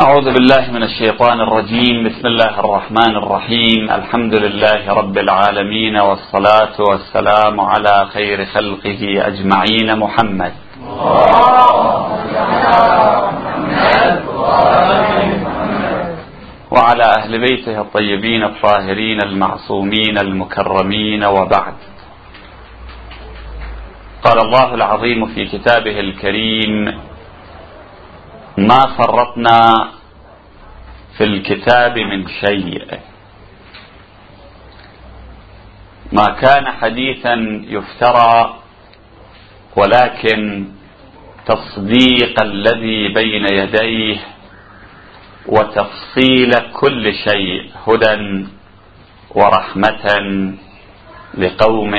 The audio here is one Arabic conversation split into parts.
أعوذ بالله من الشيطان الرجيم. بسم الله الرحمن الرحيم. الحمد لله رب العالمين والصلاة والسلام على خير خلقه أجمعين. محمد. وعلى أهل بيته الطيبين الطاهرين المعصومين المكرمين وبعد. قال الله العظيم في كتابه الكريم ما فرطنا في الكتاب من شيء. ما كان حديثا يفترى ولكن تصديق الذي بين يديه وتفصيل كل شيء هدى ورحمة لقوم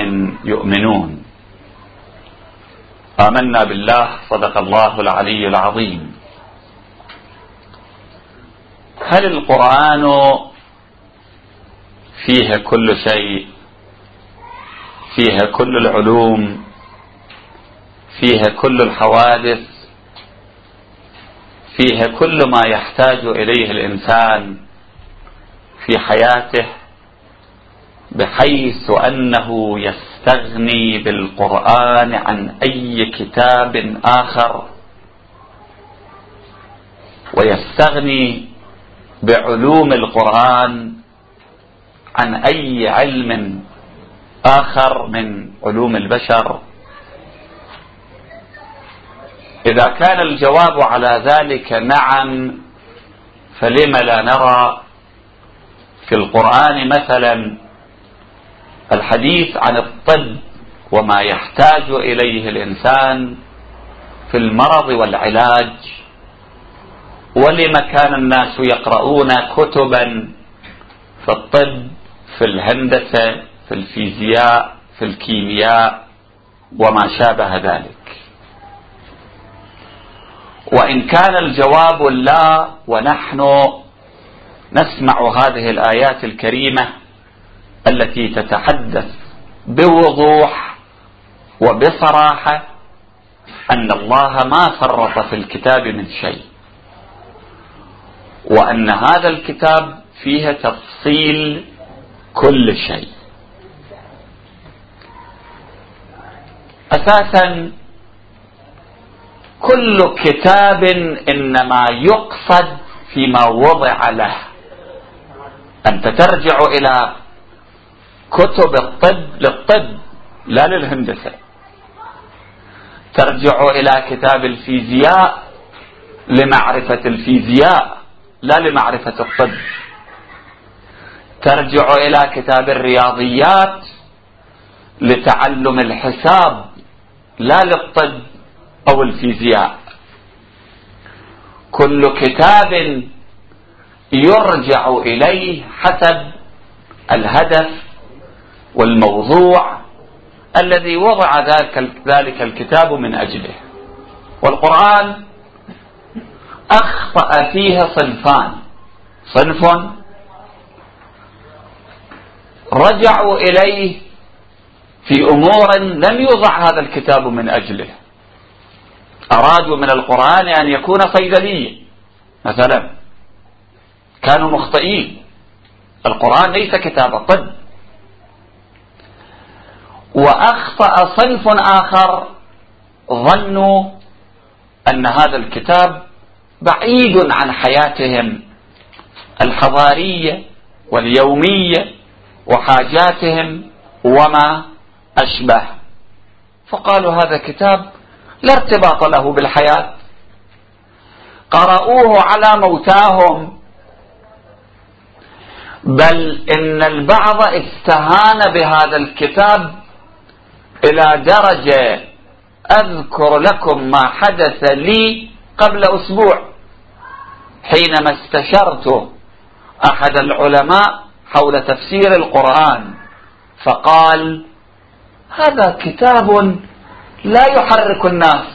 يؤمنون. آمنا بالله صدق الله العلي العظيم. هل القرآن فيه كل شيء؟ فيها كل العلوم؟ فيها كل الحوادث؟ فيها كل ما يحتاج إليه الإنسان في حياته بحيث أنه يستغني بالقرآن عن أي كتاب آخر؟ ويستغني بعلوم القرآن عن أي علم آخر من علوم البشر. إذا كان الجواب على ذلك نعم فلم لا نرى؟ في القرآن مثلا الحديث عن الطب وما يحتاج إليه الإنسان في المرض والعلاج ولما كان الناس يقرؤون كتبا في الطب في الهندسة في الفيزياء في الكيمياء وما شابه ذلك. وإن كان الجواب لا ونحن نسمع هذه الآيات الكريمة التي تتحدث بوضوح وبصراحة أن الله ما فرط في الكتاب من شيء. وأن هذا الكتاب فيه تفصيل كل شيء. أساسا كل كتاب إنما يقصد فيما وضع له. أنت ترجع إلى كتب الطب للطب لا للهندسة. ترجع إلى كتاب الفيزياء لمعرفة الفيزياء. لا لمعرفة الطب. ترجع إلى كتاب الرياضيات لتعلم الحساب لا للطب أو الفيزياء. كل كتاب يرجع إليه حسب الهدف والموضوع الذي وضع ذلك الكتاب من أجله. والقرآن أخطأ فيها صنفان. صنف رجعوا إليه في أمور لم يوضع هذا الكتاب من أجله. أرادوا من القرآن أن يكون صيدليا مثلا. كانوا مخطئين. القرآن ليس كتاب الطب وأخطأ صنف آخر ظنوا أن هذا الكتاب بعيد عن حياتهم الحضارية واليومية وحاجاتهم وما أشبه. فقالوا هذا كتاب لا ارتباط له بالحياة. قرأوه على موتاهم. بل إن البعض استهان بهذا الكتاب إلى درجة أذكر لكم ما حدث لي قبل أسبوع. حينما استشرت أحد العلماء حول تفسير القرآن فقال هذا كتاب لا يحرك الناس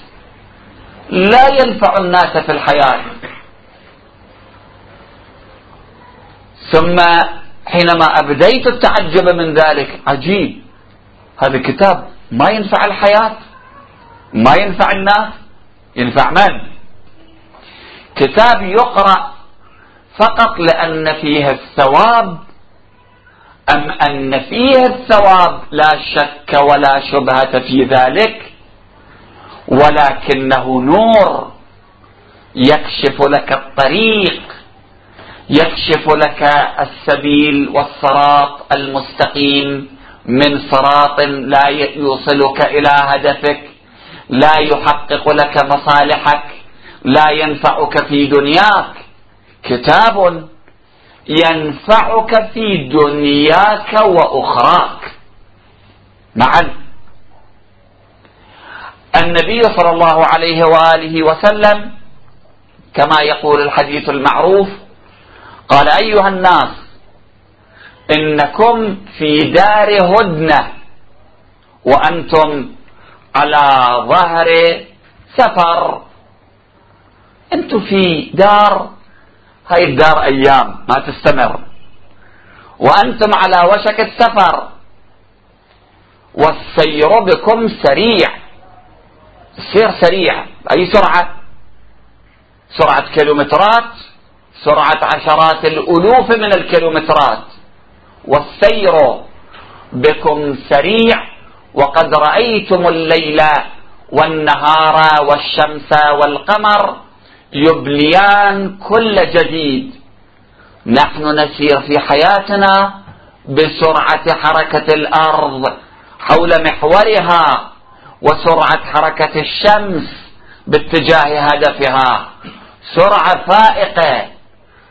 لا ينفع الناس في الحياة. ثم حينما أبديت التعجب من ذلك عجيب هذا الكتاب ما ينفع الحياة؟ ما ينفع الناس؟ ينفع من؟ كتاب يقرأ فقط لأن فيه الثواب أم أن فيه الثواب لا شك ولا شبهة في ذلك ولكنه نور يكشف لك الطريق يكشف لك السبيل والصراط المستقيم من صراط لا يوصلك إلى هدفك لا يحقق لك مصالحك لا ينفعك في دنياك. كتاب ينفعك في دنياك وأخراك. معا النبي صلى الله عليه وآله وسلم كما يقول الحديث المعروف قال أيها الناس إنكم في دار هدنة وأنتم على ظهر سفر. أنتم في دار هاي الدار أيام ما تستمر. وأنتم على وشك السفر. والسير بكم سريع. السير سريع. أي سرعة؟ سرعة كيلومترات سرعة عشرات الألوف من الكيلومترات. والسير بكم سريع. وقد رأيتم الليل والنهار والشمس والقمر. يبليان كل جديد. نحن نسير في حياتنا بسرعة حركة الأرض حول محورها وسرعة حركة الشمس باتجاه هدفها. سرعة فائقة.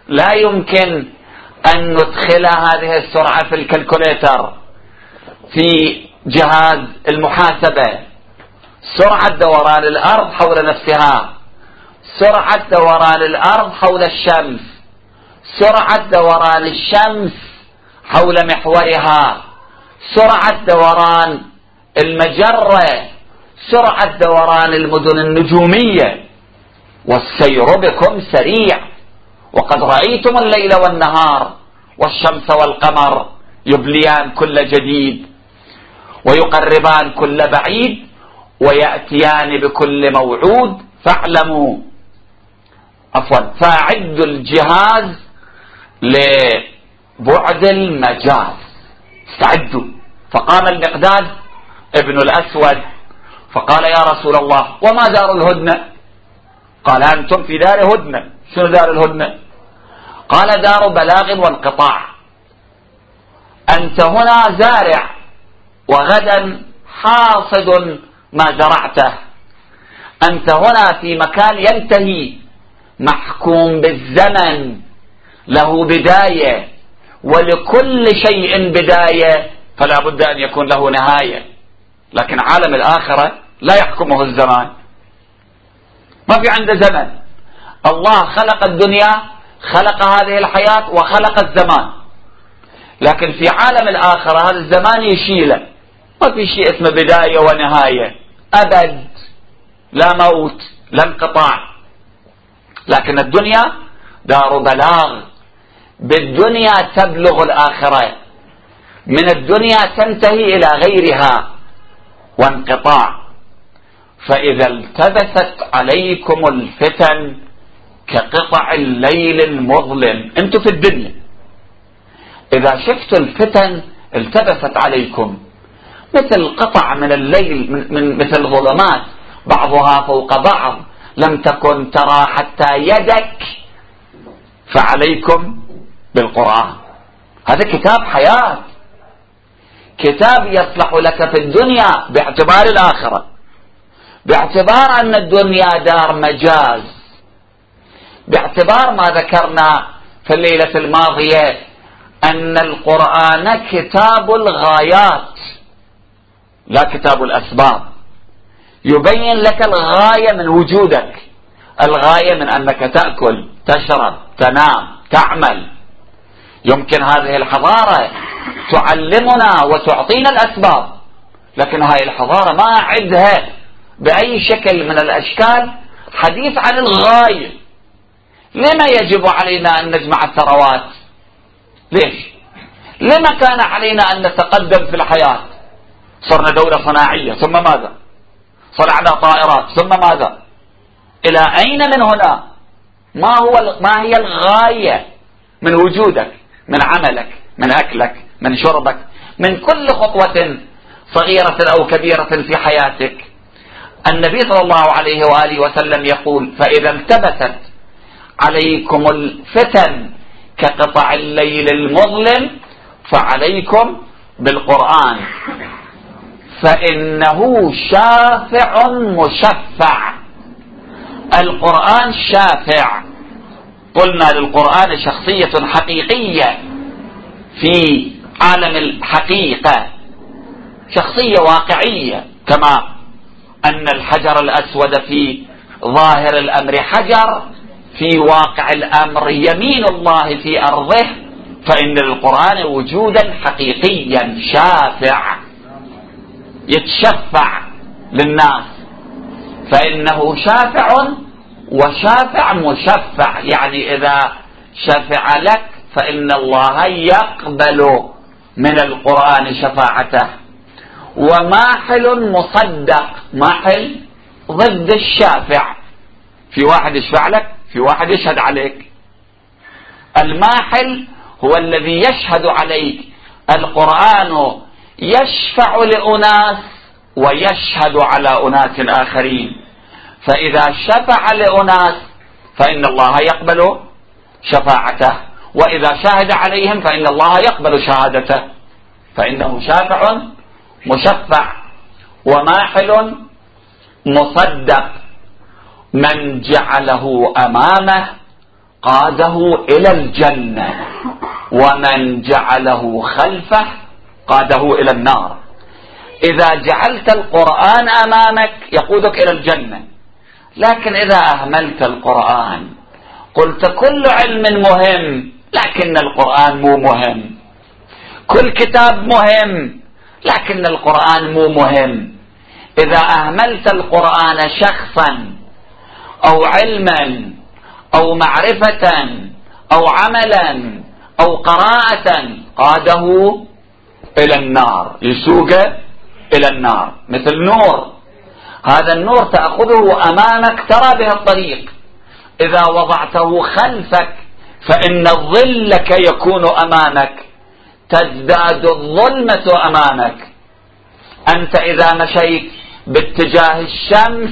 لا يمكن أن ندخل هذه السرعة في الكالكوليتر. في جهاز المحاسبة. سرعة دوران الأرض حول نفسها. سرعة دوران الأرض حول الشمس. سرعة دوران الشمس حول محورها. سرعة دوران المجرة. سرعة دوران المدن النجومية. والسير بكم سريع. وقد رأيتم الليل والنهار والشمس والقمر يبليان كل جديد ويقربان كل بعيد ويأتيان بكل موعود. فاعلموا عفوا فأعدوا الجهاز لبعد المجاز. استعدوا. فقام المقداد ابن الأسود فقال يا رسول الله وما دار الهدنة قال أنتم في دار هدنة شنو دار الهدنة قال دار بلاغ وانقطاع. أنت هنا زارع وغدا حاصد ما زرعته. أنت هنا في مكان ينتهي. محكوم بالزمن له بداية ولكل شيء بداية فلا بد أن يكون له نهاية. لكن عالم الآخرة لا يحكمه الزمان. ما في عنده زمن. الله خلق الدنيا خلق هذه الحياة وخلق الزمان. لكن في عالم الآخرة هذا الزمان يشيله. ما في شيء اسمه بداية ونهاية. أبد. لا موت لا انقطاع. لكن الدنيا دار بلاغ. بالدنيا تبلغ الآخرة. من الدنيا تنتهي إلى غيرها. وانقطاع. فإذا التبست عليكم الفتن كقطع الليل المظلم. أنتم في الدنيا. إذا شفتوا الفتن التبست عليكم. مثل قطع من الليل من مثل ظلمات بعضها فوق بعض. لم تكن ترى حتى يدك فعليكم بالقرآن. هذا كتاب حياة. كتاب يصلح لك في الدنيا باعتبار الآخرة. باعتبار أن الدنيا دار مجاز. باعتبار ما ذكرنا في الليلة الماضية أن القرآن كتاب الغايات لا كتاب الأسباب. يبين لك الغاية من وجودك. الغاية من أنك تأكل تشرب تنام تعمل. يمكن هذه الحضارة تعلمنا وتعطينا الأسباب لكن هذه الحضارة ما عندها بأي شكل من الأشكال حديث عن الغاية. لما يجب علينا أن نجمع الثروات؟ ليش؟ لما كان علينا أن نتقدم في الحياة؟ صرنا دولة صناعية ثم ماذا؟ صنعنا طائرات ثم ماذا؟ إلى أين من هنا؟ ما هو ما هي الغاية من وجودك من عملك من أكلك من شربك؟ من كل خطوة صغيرة أو كبيرة في حياتك. النبي صلى الله عليه وآله وسلم يقول فإذا التبست عليكم الفتن كقطع الليل المظلم فعليكم بالقرآن. فإنه شافع مشفع. القرآن شافع. قلنا للقرآن شخصية حقيقية في عالم الحقيقة. شخصية واقعية كما أن الحجر الأسود في ظاهر الأمر حجر في واقع الأمر يمين الله في أرضه فإن للقرآن وجودا حقيقيا شافع. يتشفع للناس. فإنه شافع وشافع مشفع. يعني إذا شفع لك فإن الله يقبل من القرآن شفاعته. وماحل مصدق. ماحل ضد الشافع. في واحد يشفع لك في واحد يشهد عليك. الماحل هو الذي يشهد عليك. القرآن يشفع لأناس ويشهد على أناس آخرين. فإذا شفع لأناس فإن الله يقبل شفاعته. وإذا شاهد عليهم فإن الله يقبل شهادته. فإنه شافع مشفع وماحل مصدق. من جعله أمامه قاده إلى الجنة. ومن جعله خلفه قاده إلى النار. إذا جعلت القرآن أمامك يقودك إلى الجنة. لكن إذا أهملت القرآن قلت كل علم مهم لكن القرآن مو مهم. كل كتاب مهم لكن القرآن مو مهم. إذا أهملت القرآن شخصا أو علما أو معرفة أو عملا أو قراءة قاده إلى النار يسوق إلى النار مثل نور. هذا النور تأخذه أمامك ترى به الطريق. إذا وضعته خلفك فإن ظلك يكون أمامك. تزداد الظلمة أمامك. أنت إذا مشيت باتجاه الشمس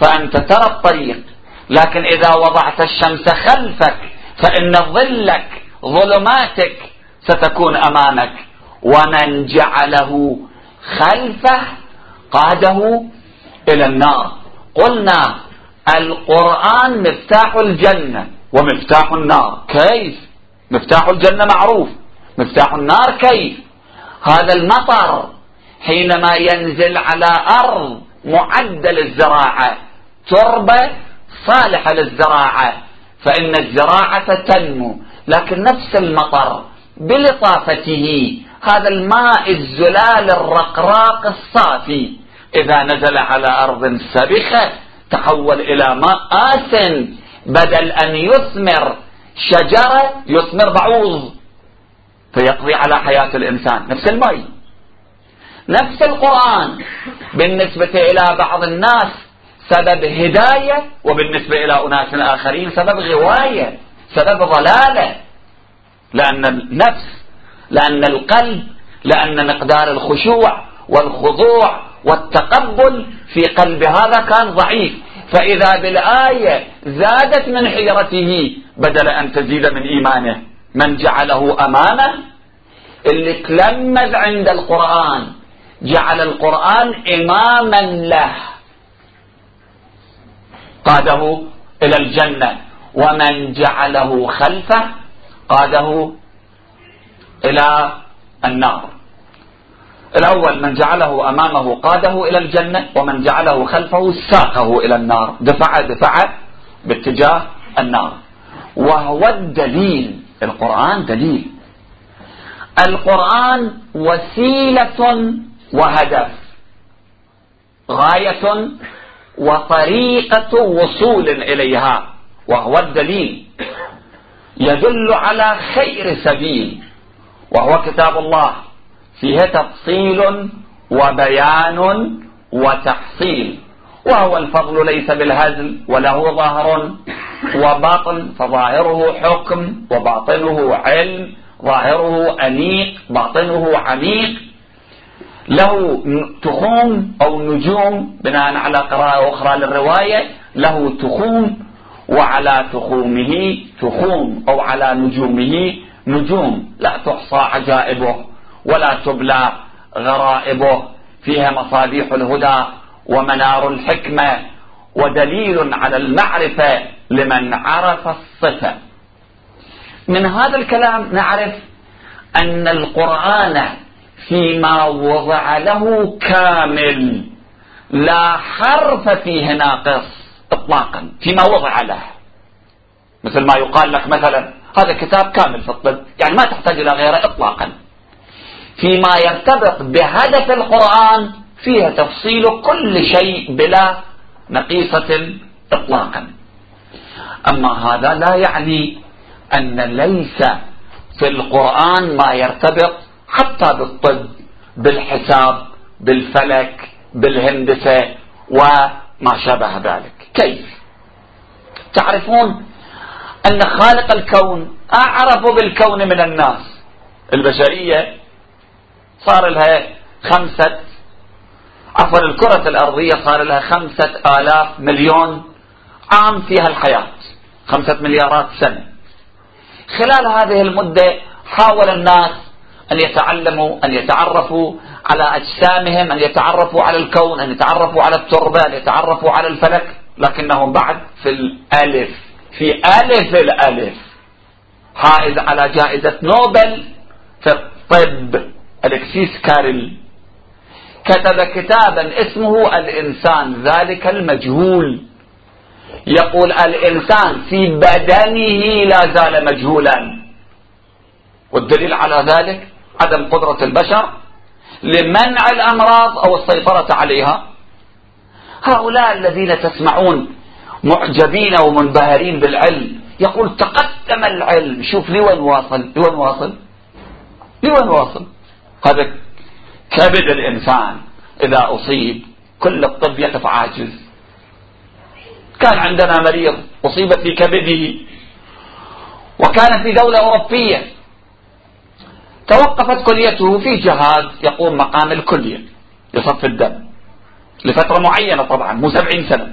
فأنت ترى الطريق. لكن إذا وضعت الشمس خلفك فإن ظلك ظلماتك ستكون أمامك. ومن جعله خلفه قاده إلى النار. قلنا القرآن مفتاح الجنة ومفتاح النار. كيف؟ مفتاح الجنة معروف. مفتاح النار كيف؟ هذا المطر حينما ينزل على أرض معدة للزراعة تربة صالحة للزراعة فإن الزراعة تنمو. لكن نفس المطر بلطافته هذا الماء الزلال الرقراق الصافي. إذا نزل على أرض سبخة تحول إلى ماء آسن بدل أن يثمر شجرة يثمر بعوض فيقضي على حياة الإنسان. نفس الماء نفس القرآن. بالنسبة إلى بعض الناس سبب هداية وبالنسبة إلى أناس آخرين سبب غواية سبب ضلالة. لأن النفس لأن القلب لأن مقدار الخشوع والخضوع والتقبل في قلب هذا كان ضعيف. فإذا بالآية زادت من حيرته بدل أن تزيد من إيمانه. من جعله أمامه اللي تلمذ عند القرآن. جعل القرآن إماما له. قاده إلى الجنة. ومن جعله خلفه؟ قاده إلى النار. الأول من جعله أمامه قاده إلى الجنة ومن جعله خلفه ساقه إلى النار. دفع دفع باتجاه النار. وهو الدليل القرآن دليل. القرآن وسيلة وهدف. غاية وطريقة وصول إليها. وهو الدليل. يدل على خير سبيل. وهو كتاب الله. فيه تفصيل وبيان وتحصيل. وهو الفضل ليس بالهزل وله ظهر وباطن فظاهره حكم وباطنه علم ظاهره أنيق باطنه عميق. له تخوم أو نجوم بناء على قراءة أخرى للرواية له تخوم وعلى تخومه تخوم أو على نجومه نجوم. لا تحصى عجائبه ولا تبلى غرائبه. فيها مصابيح الهدى ومنار الحكمة ودليل على المعرفة لمن عرف الصفة. من هذا الكلام نعرف أن القرآن فيما وضع له كامل لا حرف فيه ناقص اطلاقا فيما وضع له. مثل ما يقال لك مثلا هذا كتاب كامل في الطب يعني ما تحتاج إلى غيره اطلاقا. فيما يرتبط بهدف القرآن فيها تفصيل كل شيء بلا نقيصة اطلاقا. أما هذا لا يعني أن ليس في القرآن ما يرتبط حتى بالطب بالحساب بالفلك بالهندسة وما شابه ذلك. كيف؟ تعرفون أن خالق الكون أعرف بالكون من الناس. البشرية صار لها خمسة عفوا الكرة الأرضية صار لها خمسة آلاف مليون عام فيها الحياة. خمسة مليارات سنة. خلال هذه المدة حاول الناس أن يتعلموا أن يتعرفوا على أجسامهم أن يتعرفوا على الكون أن يتعرفوا على التربة أن يتعرفوا على الفلك لكنهم بعد في الألف. في ألف الألف. حائز على جائزة نوبل في الطب ألكسيس كارل كتب كتابا اسمه الإنسان ذلك المجهول. يقول الإنسان في بدنه لا زال مجهولا. والدليل على ذلك عدم قدرة البشر لمنع الأمراض أو السيطرة عليها. هؤلاء الذين تسمعون معجبين ومنبهرين بالعلم. يقول تقدم العلم. شوف لوين واصل؟ لوين واصل؟ لوين واصل؟ هذا كبد الإنسان إذا أصيب. كل الطب يقف عاجز. كان عندنا مريض أصيب في كبده وكان في دولة أوروبية. توقفت كليته في جهاز يقوم مقام الكلية لصف الدم لفترة معينة طبعا مو سبعين سنة.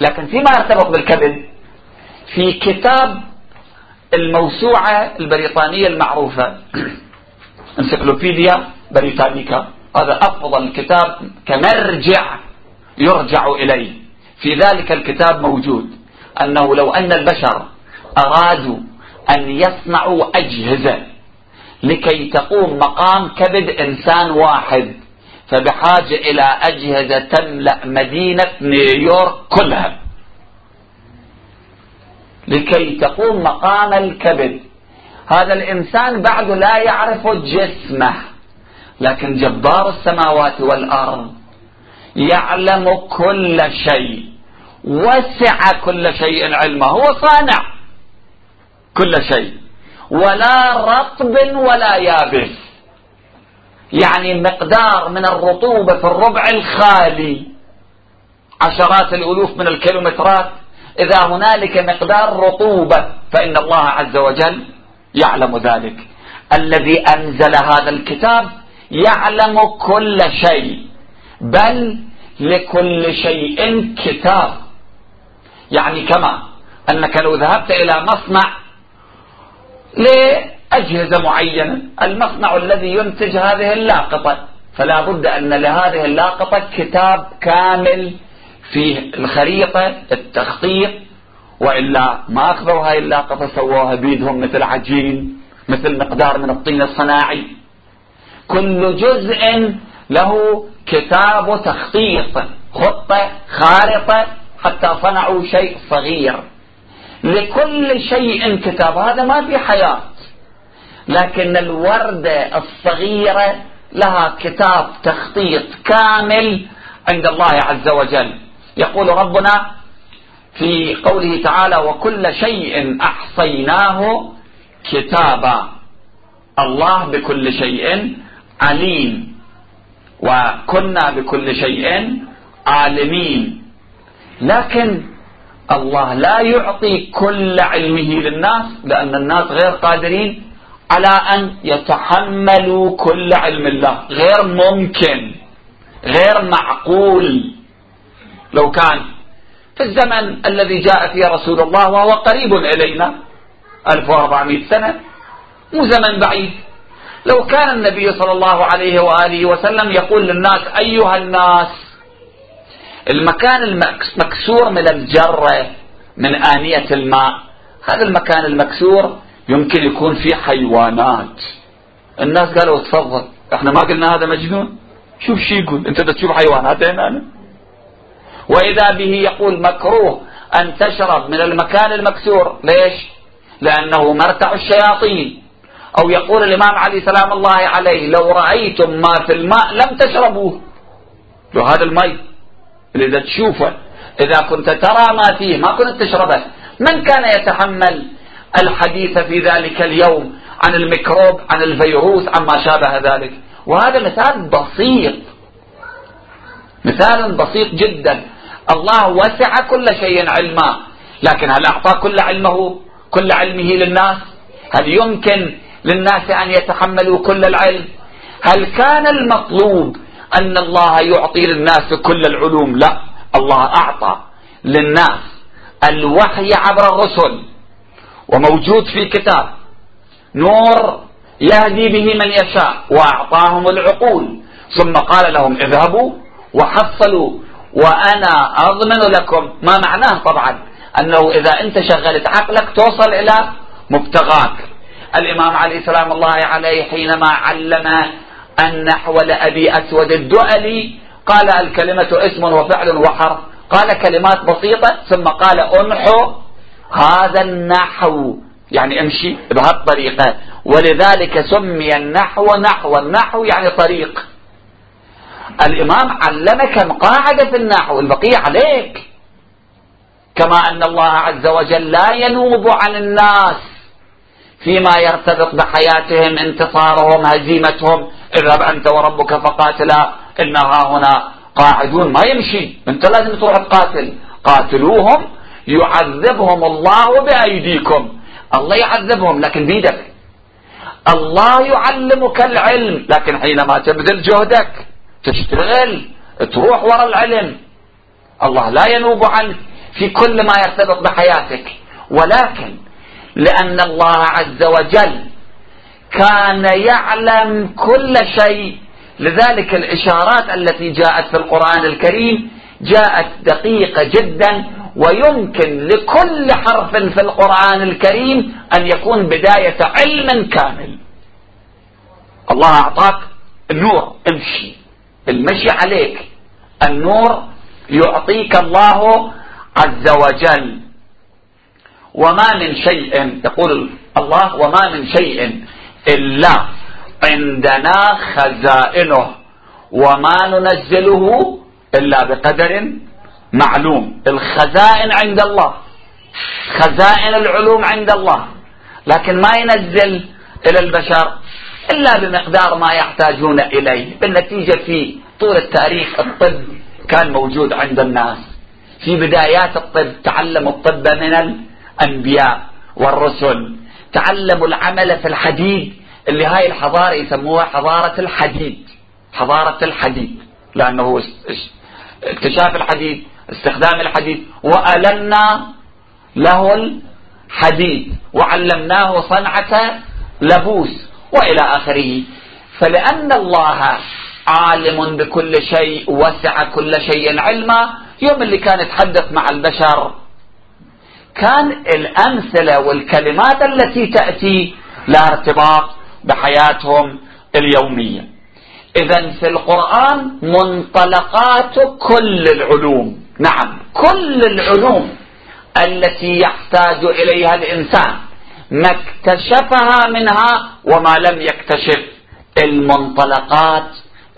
لكن فيما يرتبط بالكبد في كتاب الموسوعة البريطانية المعروفة انسيكلوبيديا بريطانيكا. هذا أفضل كتاب كمرجع يرجع إليه. في ذلك الكتاب موجود أنه لو أن البشر أرادوا أن يصنعوا أجهزة لكي تقوم مقام كبد إنسان واحد فبحاجة إلى أجهزة تملأ مدينة نيويورك كلها. لكي تقوم مقام الكبد. هذا الإنسان بعد لا يعرف جسمه لكن جبار السماوات والأرض يعلم كل شيء وسع كل شيء علمه هو صانع كل شيء ولا رطب ولا يابس. يعني مقدار من الرطوبة في الربع الخالي. عشرات الألوف من الكيلومترات. إذا هنالك مقدار رطوبة فإن الله عز وجل يعلم ذلك. الذي أنزل هذا الكتاب يعلم كل شيء بل لكل شيء كتاب. يعني كما أنك لو ذهبت إلى مصنع لأجهزة معينة المصنع الذي ينتج هذه اللاقطة. فلا بد أن لهذه اللاقطة كتاب كامل فيه الخريطة التخطيط وإلا ما أخذوا هاي اللاقطة سووها بيدهم مثل عجين مثل مقدار من الطين الصناعي. كل جزء له كتاب تخطيط خطة خارطة حتى صنعوا شيء صغير. لكل شيء كتاب هذا ما في حياة. لكن الوردة الصغيرة لها كتاب تخطيط كامل عند الله عز وجل. يقول ربنا في قوله تعالى وكل شيء أحصيناه كتابا. الله بكل شيء عليم وكنا بكل شيء عالمين. لكن الله لا يعطي كل علمه للناس لأن الناس غير قادرين على أن يتحملوا كل علم الله. غير ممكن غير معقول. لو كان في الزمن الذي جاء فيه رسول الله وهو قريب إلينا 1400 سنة مو زمن بعيد. لو كان النبي صلى الله عليه وآله وسلم يقول للناس أيها الناس المكان المكسور من الجرة من آنية الماء. هذا المكان المكسور يمكن يكون فيه حيوانات. الناس قالوا تفضل. إحنا ما قلنا هذا مجنون. شوف شو يقول. أنت تشوف حيوانات هنا وإذا به يقول مكروه أن تشرب من المكان المكسور. ليش؟ لأنه مرتع الشياطين. أو يقول الإمام علي سلام الله عليه لو رأيتم ما في الماء لم تشربوه. لو هذا المي اللي إذا تشوفه إذا كنت ترى ما فيه ما كنت تشربه من كان يتحمل الحديث في ذلك اليوم عن الميكروب عن الفيروس عن ما شابه ذلك. وهذا مثال بسيط. مثال بسيط جدا. الله وسع كل شيء علما. لكن هل أعطى كل علمه كل علمه للناس؟ هل يمكن للناس أن يتحملوا كل العلم؟ هل كان المطلوب أن الله يعطي للناس كل العلوم؟ لا. الله أعطى للناس الوحي عبر الرسل. وموجود في كتاب. نور يهدي به من يشاء وأعطاهم العقول. ثم قال لهم اذهبوا وحصلوا وأنا أضمن لكم. ما معناه طبعا؟ أنه إذا أنت شغلت عقلك توصل إلى مبتغاك. الإمام علي سلام الله عليه حينما علم النحو لأبي أسود الدؤلي قال الكلمة اسم وفعل وحرف. قال كلمات بسيطة ثم قال أنحو هذا النحو يعني امشي بهالطريقة ولذلك سمي النحو نحو. النحو يعني طريق. الإمام علمك قاعدة في النحو البقية عليك. كما أن الله عز وجل لا ينوب عن الناس فيما يرتبط بحياتهم انتصارهم هزيمتهم. اذهب أنت وربك فقاتلا إنها هنا قاعدون. ما يمشي. أنت لازم تروح تقاتل. قاتلوهم يعذبهم الله بأيديكم الله يعذبهم لكن بيدك. الله يعلمك العلم لكن حينما تبذل جهدك تشتغل تروح وراء العلم الله لا ينوب عنك في كل ما يرتبط بحياتك. ولكن لأن الله عز وجل كان يعلم كل شيء لذلك الإشارات التي جاءت في القرآن الكريم جاءت دقيقة جدا ويمكن لكل حرف في القرآن الكريم أن يكون بداية علم كامل. الله أعطاك النور امشي. المشي عليك. النور يعطيك الله عز وجل. وما من شيء يقول الله وما من شيء إلا عندنا خزائنه. وما ننزله إلا بقدر معلوم. الخزائن عند الله. خزائن العلوم عند الله. لكن ما ينزل إلى البشر إلا بمقدار ما يحتاجون إليه. بالنتيجة في طول التاريخ الطب كان موجود عند الناس. في بدايات الطب تعلموا الطب من الأنبياء والرسل. تعلموا العمل في الحديد. اللي هاي الحضارة يسموها حضارة الحديد. حضارة الحديد. لأنه اكتشاف الحديد استخدام الحديد. وألنا له الحديد. وعلمناه صنعة لبوس وإلى آخره. فلأن الله عالم بكل شيء وسع كل شيء علما يوم اللي كان يتحدث مع البشر كان الأمثلة والكلمات التي تأتي لها ارتباط بحياتهم اليومية. إذا في القرآن منطلقات كل العلوم. نعم. كل العلوم التي يحتاج إليها الإنسان ما اكتشفها منها وما لم يكتشف. المنطلقات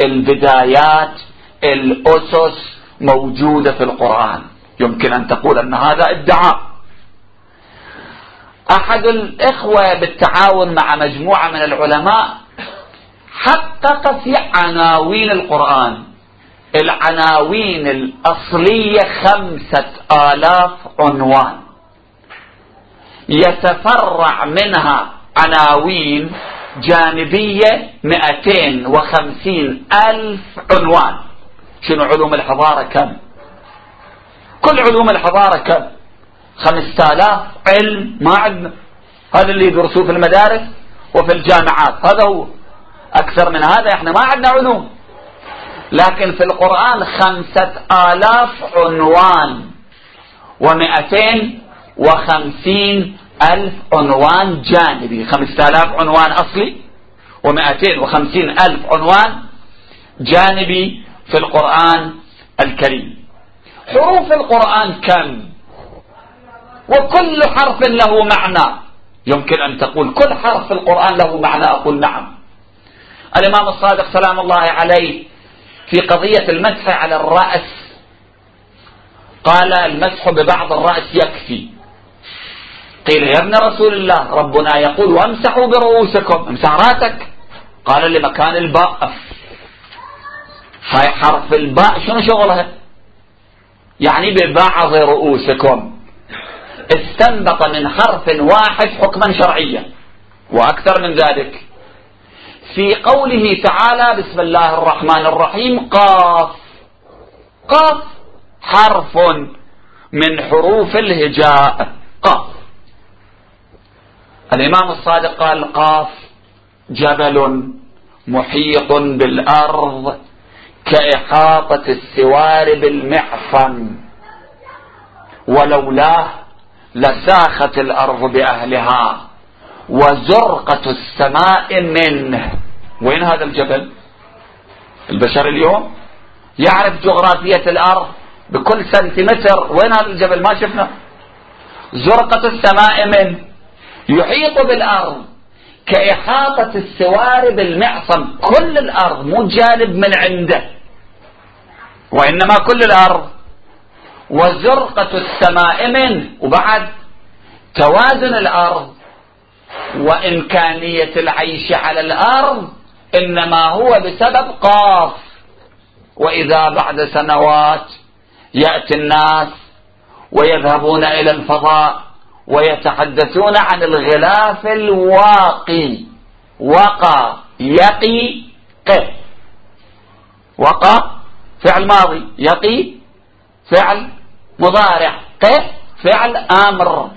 البدايات الأسس موجودة في القرآن. يمكن أن تقول أن هذا ادعاء. أحد الإخوة بالتعاون مع مجموعة من العلماء حقق في عناوين القرآن. العناوين الأصلية خمسة آلاف عنوان. يتفرع منها عناوين جانبية مئتين وخمسين ألف عنوان. شنو علوم الحضارة كم؟ كل علوم الحضارة كم؟ خمسة آلاف علم ما عندنا. هذا اللي يدرسوه في المدارس وفي الجامعات. هذا هو. أكثر من هذا إحنا ما عندنا علوم. لكن في القرآن خمسة آلاف عنوان ومئتين وخمسين ألف عنوان جانبي. خمسة آلاف عنوان أصلي ومئتين وخمسين ألف عنوان جانبي في القرآن الكريم. حروف القرآن كم؟ وكل حرف له معنى. يمكن أن تقول كل حرف في القرآن له معنى. أقول نعم. الإمام الصادق سلام الله عليه في قضية المسح على الرأس. قال المسح ببعض الرأس يكفي. قيل يا ابن رسول الله ربنا يقول وامسحوا برؤوسكم امسح رأسك. قال لمكان الباء. هاي حرف الباء شنو شغلها يعني ببعض رؤوسكم. استنبط من حرف واحد حكما شرعيا وأكثر من ذلك. في قوله تعالى بسم الله الرحمن الرحيم قاف. قاف حرف من حروف الهجاء. قاف. الإمام الصادق قال قاف جبل محيط بالأرض كإحاطة السوار بالمعصم ولولاه لساخت الأرض بأهلها. وزرقة السماء منه. وين هذا الجبل؟ البشر اليوم؟ يعرف جغرافية الأرض بكل سنتيمتر. وين هذا الجبل؟ ما شفنا. زرقة السماء منه. يحيط بالأرض كإحاطة السوار بالمعصم. كل الأرض مو جانب من عنده وإنما كل الأرض. وزرقة السماء منه. وبعد توازن الأرض وإمكانية العيش على الأرض إنما هو بسبب قاف. وإذا بعد سنوات يأتي الناس ويذهبون إلى الفضاء ويتحدثون عن الغلاف الواقي. وقى يقي ق وقى فعل ماضي. يقي فعل مضارع. ق فعل أمر.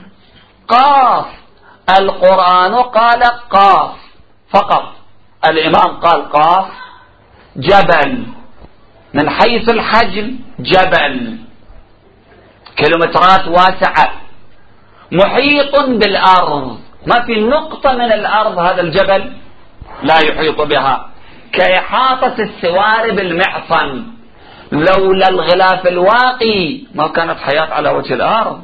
قاف. القرآن قال قاف فقط. الإمام قال قاف جبل. من حيث الحجم جبل. كيلومترات واسعة. محيط بالأرض. ما في نقطة من الأرض هذا الجبل لا يحيط بها. كإحاطة السوار بالمعصم لولا الغلاف الواقي ما كانت حياة على وجه الأرض.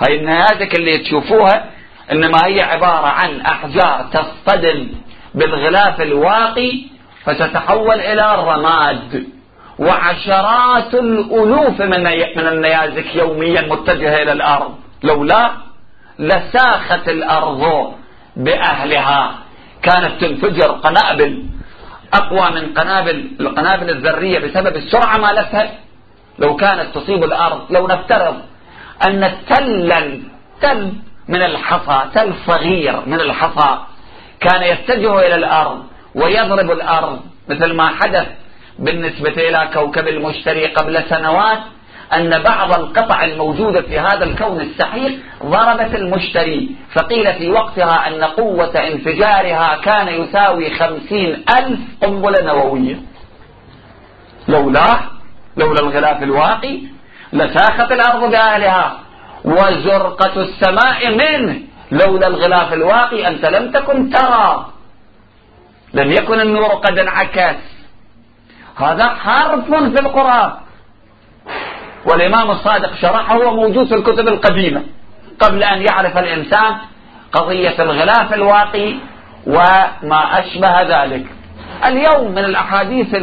هاي النيازك اللي تشوفوها إنما هي عبارة عن أحجار تصطدم بالغلاف الواقي فتتحول إلى رماد وعشرات الألوف من من النيازك يوميا متجهة إلى الأرض. لولا لساخت الأرض بأهلها. كانت تنفجر قنابل أقوى من قنابل القنابل الذرية بسبب السرعة مالتها لو كانت تصيب الأرض لو نفترض أن تلا تل من الحصى تل صغير من الحصى كان يتجه إلى الأرض ويضرب الأرض مثل ما حدث بالنسبة إلى كوكب المشتري قبل سنوات أن بعض القطع الموجودة في هذا الكون السحيق ضربت المشتري. فقيل في وقتها أن قوة انفجارها كان يساوي خمسين ألف قنبلة نووية. لولا لولا الغلاف الواقي لساخت الأرض بأهلها. وزرقة السماء منه لولا الغلاف الواقي أنت لم تكن ترى. لم يكن النور قد انعكس. هذا حرف في القرآن. والإمام الصادق شرحه هو موجود في الكتب القديمة. قبل أن يعرف الإنسان قضية الغلاف الواقي وما أشبه ذلك. اليوم من الأحاديث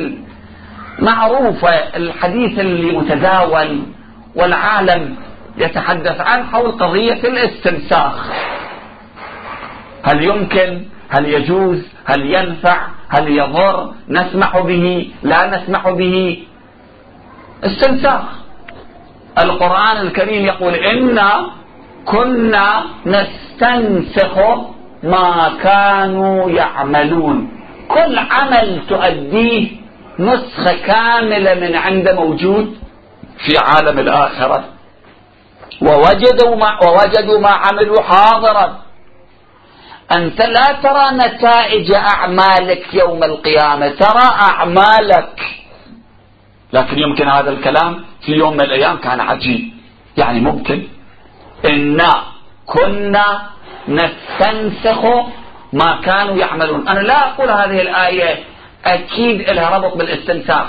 المعروفة الحديث اللي متداول والعالم يتحدث عن حول قضية الاستنساخ. هل يمكن؟ هل يجوز؟ هل ينفع؟ هل يضر؟ نسمح به؟ لا نسمح به؟ استنساخ. القرآن الكريم يقول إنا كنا نستنسخ ما كانوا يعملون. كل عمل تؤديه نسخة كاملة من عند موجود في عالم الآخرة. ووجدوا ما, ووجدوا ما عملوا حاضرا. أنت لا ترى نتائج أعمالك يوم القيامة ترى أعمالك. لكن يمكن هذا الكلام في يوم من الأيام كان عجيب. يعني ممكن إنا كنا نستنسخ ما كانوا يعملون. أنا لا أقول هذه الآية أكيد لها ربط بالإستنساخ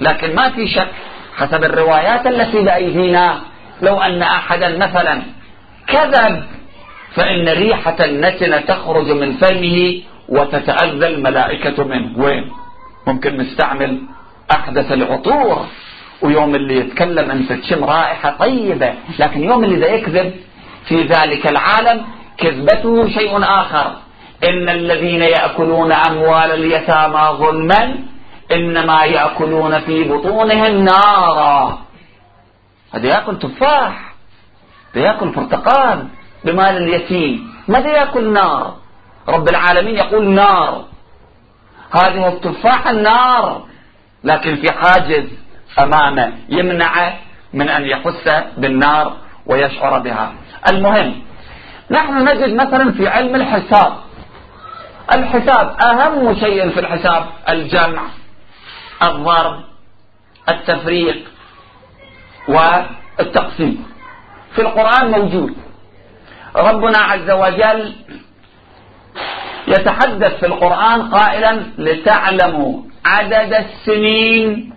لكن ما في شك حسب الروايات التي بأيدينا لو أن أحدا مثلا كذب فإن ريحة النتنة تخرج من فمه وتتأذى الملائكة منه. وين؟ ممكن نستعمل أحدث العطور ويوم اللي يتكلم أنت تشم رائحة طيبة لكن يوم اللي يكذب في ذلك العالم كذبته شيء آخر. إن الذين يأكلون أموال اليتامى ظلما إنما يأكلون في بطونهم نارا. هذا يأكل تفاح يأكل برتقال بمال اليتيم ماذا يأكل نار؟ رب العالمين يقول نار. هذه التفاحة النار لكن في حاجز أمامه يمنعه من أن يحس بالنار ويشعر بها. المهم نحن نجد مثلا في علم الحساب. الحساب أهم شيء في الحساب الجمع الضرب التفريق. والتقسيم. في القرآن موجود. ربنا عز وجل يتحدث في القرآن قائلا لتعلموا عدد السنين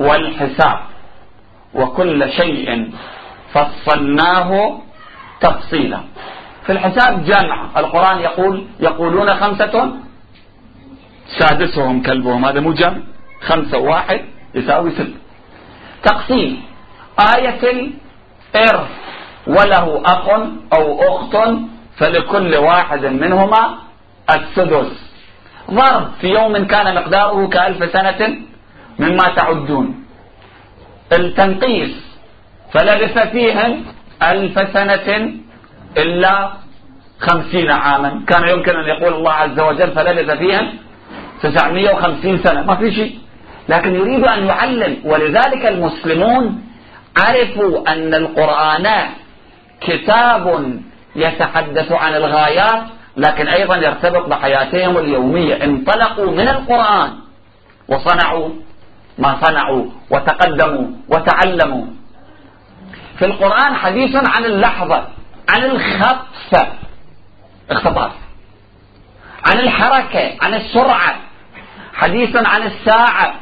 والحساب. وكل شيء فصلناه تفصيلا. في الحساب جمع القرآن يقول يقولون خمسة. سادسهم كلبهم. هذا مو جمع خمسة واحد يساوي ست تقسيم. آية الإرث وله أخ أو أخت فلكل واحد منهما السدس. ضرب في يوم كان مقداره كألف سنة مما تعدون. التنقيس فلبث فيهم ألف سنة إلا خمسين عاما. كان يمكن أن يقول الله عز وجل فلبث فيهم تسعمية وخمسين سنة. ما في شيء. لكن يريد أن يعلم ولذلك المسلمون عرفوا أن القرآن كتاب يتحدث عن الغايات لكن أيضا يرتبط بحياتهم اليومية. انطلقوا من القرآن وصنعوا ما صنعوا وتقدموا وتعلموا. في القرآن حديث عن اللحظة عن الخطف. اختطاف عن الحركة عن السرعة. حديث عن الساعة.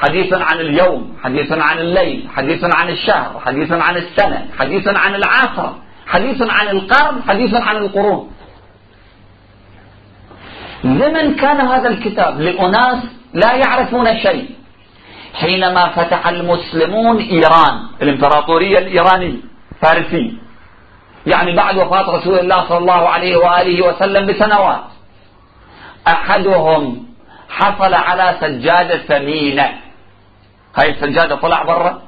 حديث عن اليوم حديث عن الليل حديث عن الشهر حديث عن السنة حديث عن العصر حديث عن القرن حديث عن القرون. لمن كان هذا الكتاب؟ لأناس لا يعرفون شيء. حينما فتح المسلمون إيران الإمبراطورية الإيرانية فارسية يعني بعد وفاة رسول الله صلى الله عليه وآله وسلم بسنوات أحدهم حصل على سجادة ثمينة. هاي السجادة طلع برا.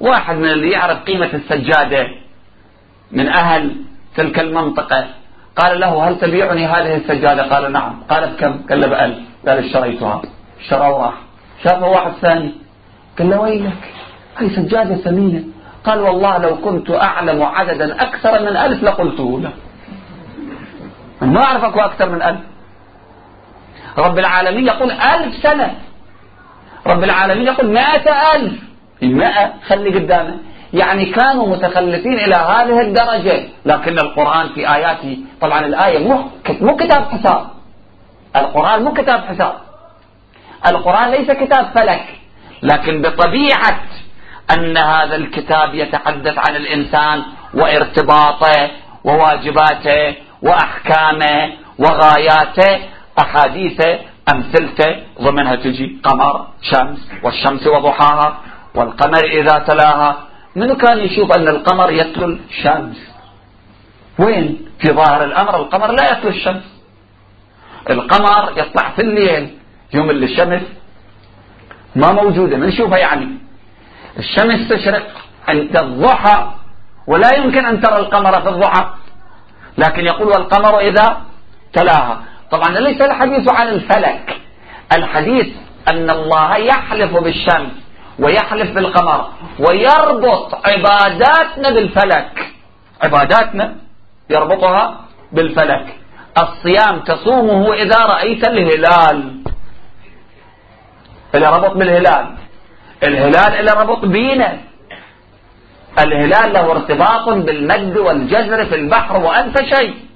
واحد من اللي يعرف قيمة السجادة من أهل تلك المنطقة قال له هل تبيعني هذه السجادة؟ قال نعم. قال بكم قال له بألف قال اشتريتها. اشترى واحد. شافه واحد ثاني. قال له ويلك؟ هاي سجادة ثمينة قال والله لو كنت أعلم عددا أكثر من ألف لقلته له. ما أعرف أكو أكثر من ألف. رب العالمين يقول ألف سنة. رب العالمين يقول مائة ألف. المائة خلي قدامه. يعني كانوا متخلفين إلى هذه الدرجة. لكن القرآن في آياته طبعا الآية مو كتاب حساب. القرآن مو كتاب حساب. القرآن ليس كتاب فلك. لكن بطبيعة أن هذا الكتاب يتحدث عن الإنسان وارتباطه وواجباته وأحكامه وغاياته أحاديثه أمثلته ضمنها تجي قمر شمس والشمس وضحاها والقمر إذا تلاها. منو كان يشوف أن القمر يتلو الشمس؟ وين؟ في ظاهر الأمر القمر لا يتلو الشمس. القمر يطلع في الليل يوم اللي الشمس ما موجودة من نشوفها يعني. الشمس تشرق عند الضحى ولا يمكن أن ترى القمر في الضحى. لكن يقول والقمر إذا تلاها. طبعا ليس الحديث عن الفلك. الحديث أن الله يحلف بالشمس ويحلف بالقمر ويربط عباداتنا بالفلك. عباداتنا يربطها بالفلك. الصيام تصومه إذا رأيت الهلال. اللي ربط بالهلال. الهلال اللي ربط بينا. الهلال له ارتباط بالمد والجزر في البحر وأنت شيء.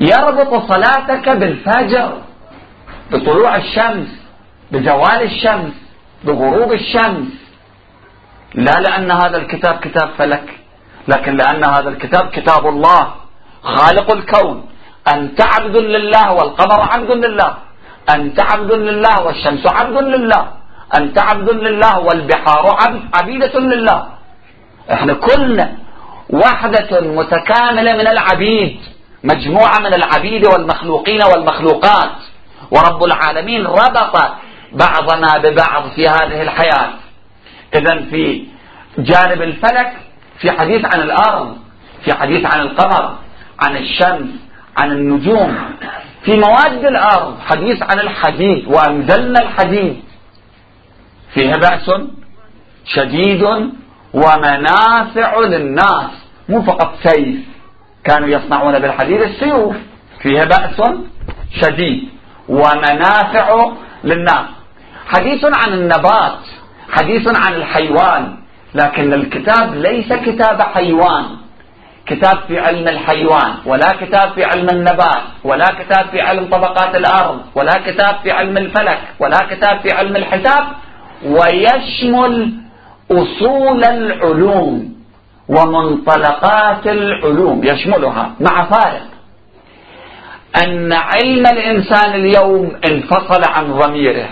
يربط صلاتك بالفجر بطلوع الشمس بزوال الشمس بغروب الشمس. لا لأن هذا الكتاب كتاب فلك لكن لأن هذا الكتاب كتاب الله خالق الكون. أنت عبد لله والقمر عبد لله أنت عبد لله والشمس عبد لله أنت عبد لله والبحار عبيدة لله. إحنا كلنا وحدة متكاملة من العبيد. مجموعة من العبيد والمخلوقين والمخلوقات. ورب العالمين ربط بعضنا ببعض في هذه الحياة. إذا في جانب الفلك في حديث عن الأرض في حديث عن القمر عن الشمس عن النجوم. في مواد الأرض حديث عن الحديد وأنزلنا الحديد. فيها بأس شديد ومنافع للناس مو فقط سيف. كانوا يصنعون بالحديد السيوف. فيها بأس شديد ومنافع للناس. حديث عن النبات حديث عن الحيوان لكن الكتاب ليس كتاب حيوان. كتاب في علم الحيوان ولا كتاب في علم النبات ولا كتاب في علم طبقات الأرض ولا كتاب في علم الفلك ولا كتاب في علم الحساب. ويشمل أصول العلوم. ومنطلقات العلوم يشملها مع فارق. أن علم الإنسان اليوم انفصل عن ضميره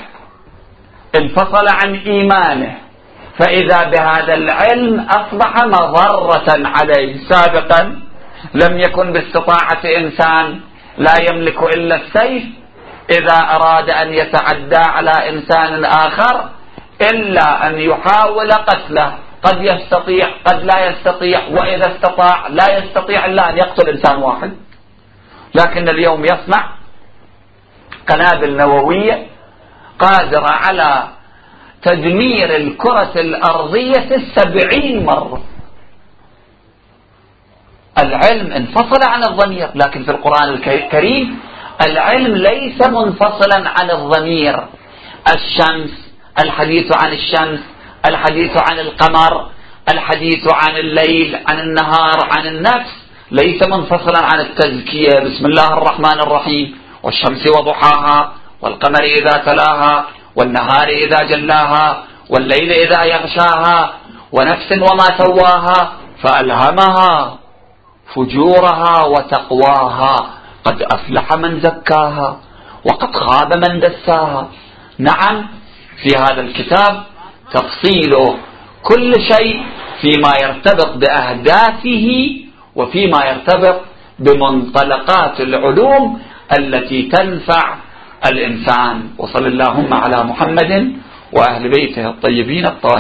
انفصل عن إيمانه فإذا بهذا العلم أصبح مضرة عليه. سابقا لم يكن باستطاعة إنسان لا يملك إلا السيف. إذا أراد أن يتعدى على إنسان آخر إلا أن يحاول قتله. قد يستطيع قد لا يستطيع وإذا استطاع لا يستطيع إلا أن يقتل إنسان واحد. لكن اليوم يصنع قنابل نووية قادرة على تدمير الكرة الأرضية السبعين مرة. العلم انفصل عن الضمير لكن في القرآن الكريم العلم ليس منفصلا عن الضمير. الشمس الحديث عن الشمس الحديث عن القمر الحديث عن الليل عن النهار عن النفس. ليس منفصلا عن التزكية. بسم الله الرحمن الرحيم. والشمس وضحاها والقمر إذا تلاها والنهار إذا جلاها والليل إذا يغشاها ونفس وما سواها فألهمها فجورها وتقواها. قد أفلح من زكاها وقد خاب من دساها. نعم في هذا الكتاب تفصيل كل شيء فيما يرتبط بأهدافه وفيما يرتبط بمنطلقات العلوم التي تنفع الإنسان. وصل اللهم على محمد وأهل بيته الطيبين الطاهرين.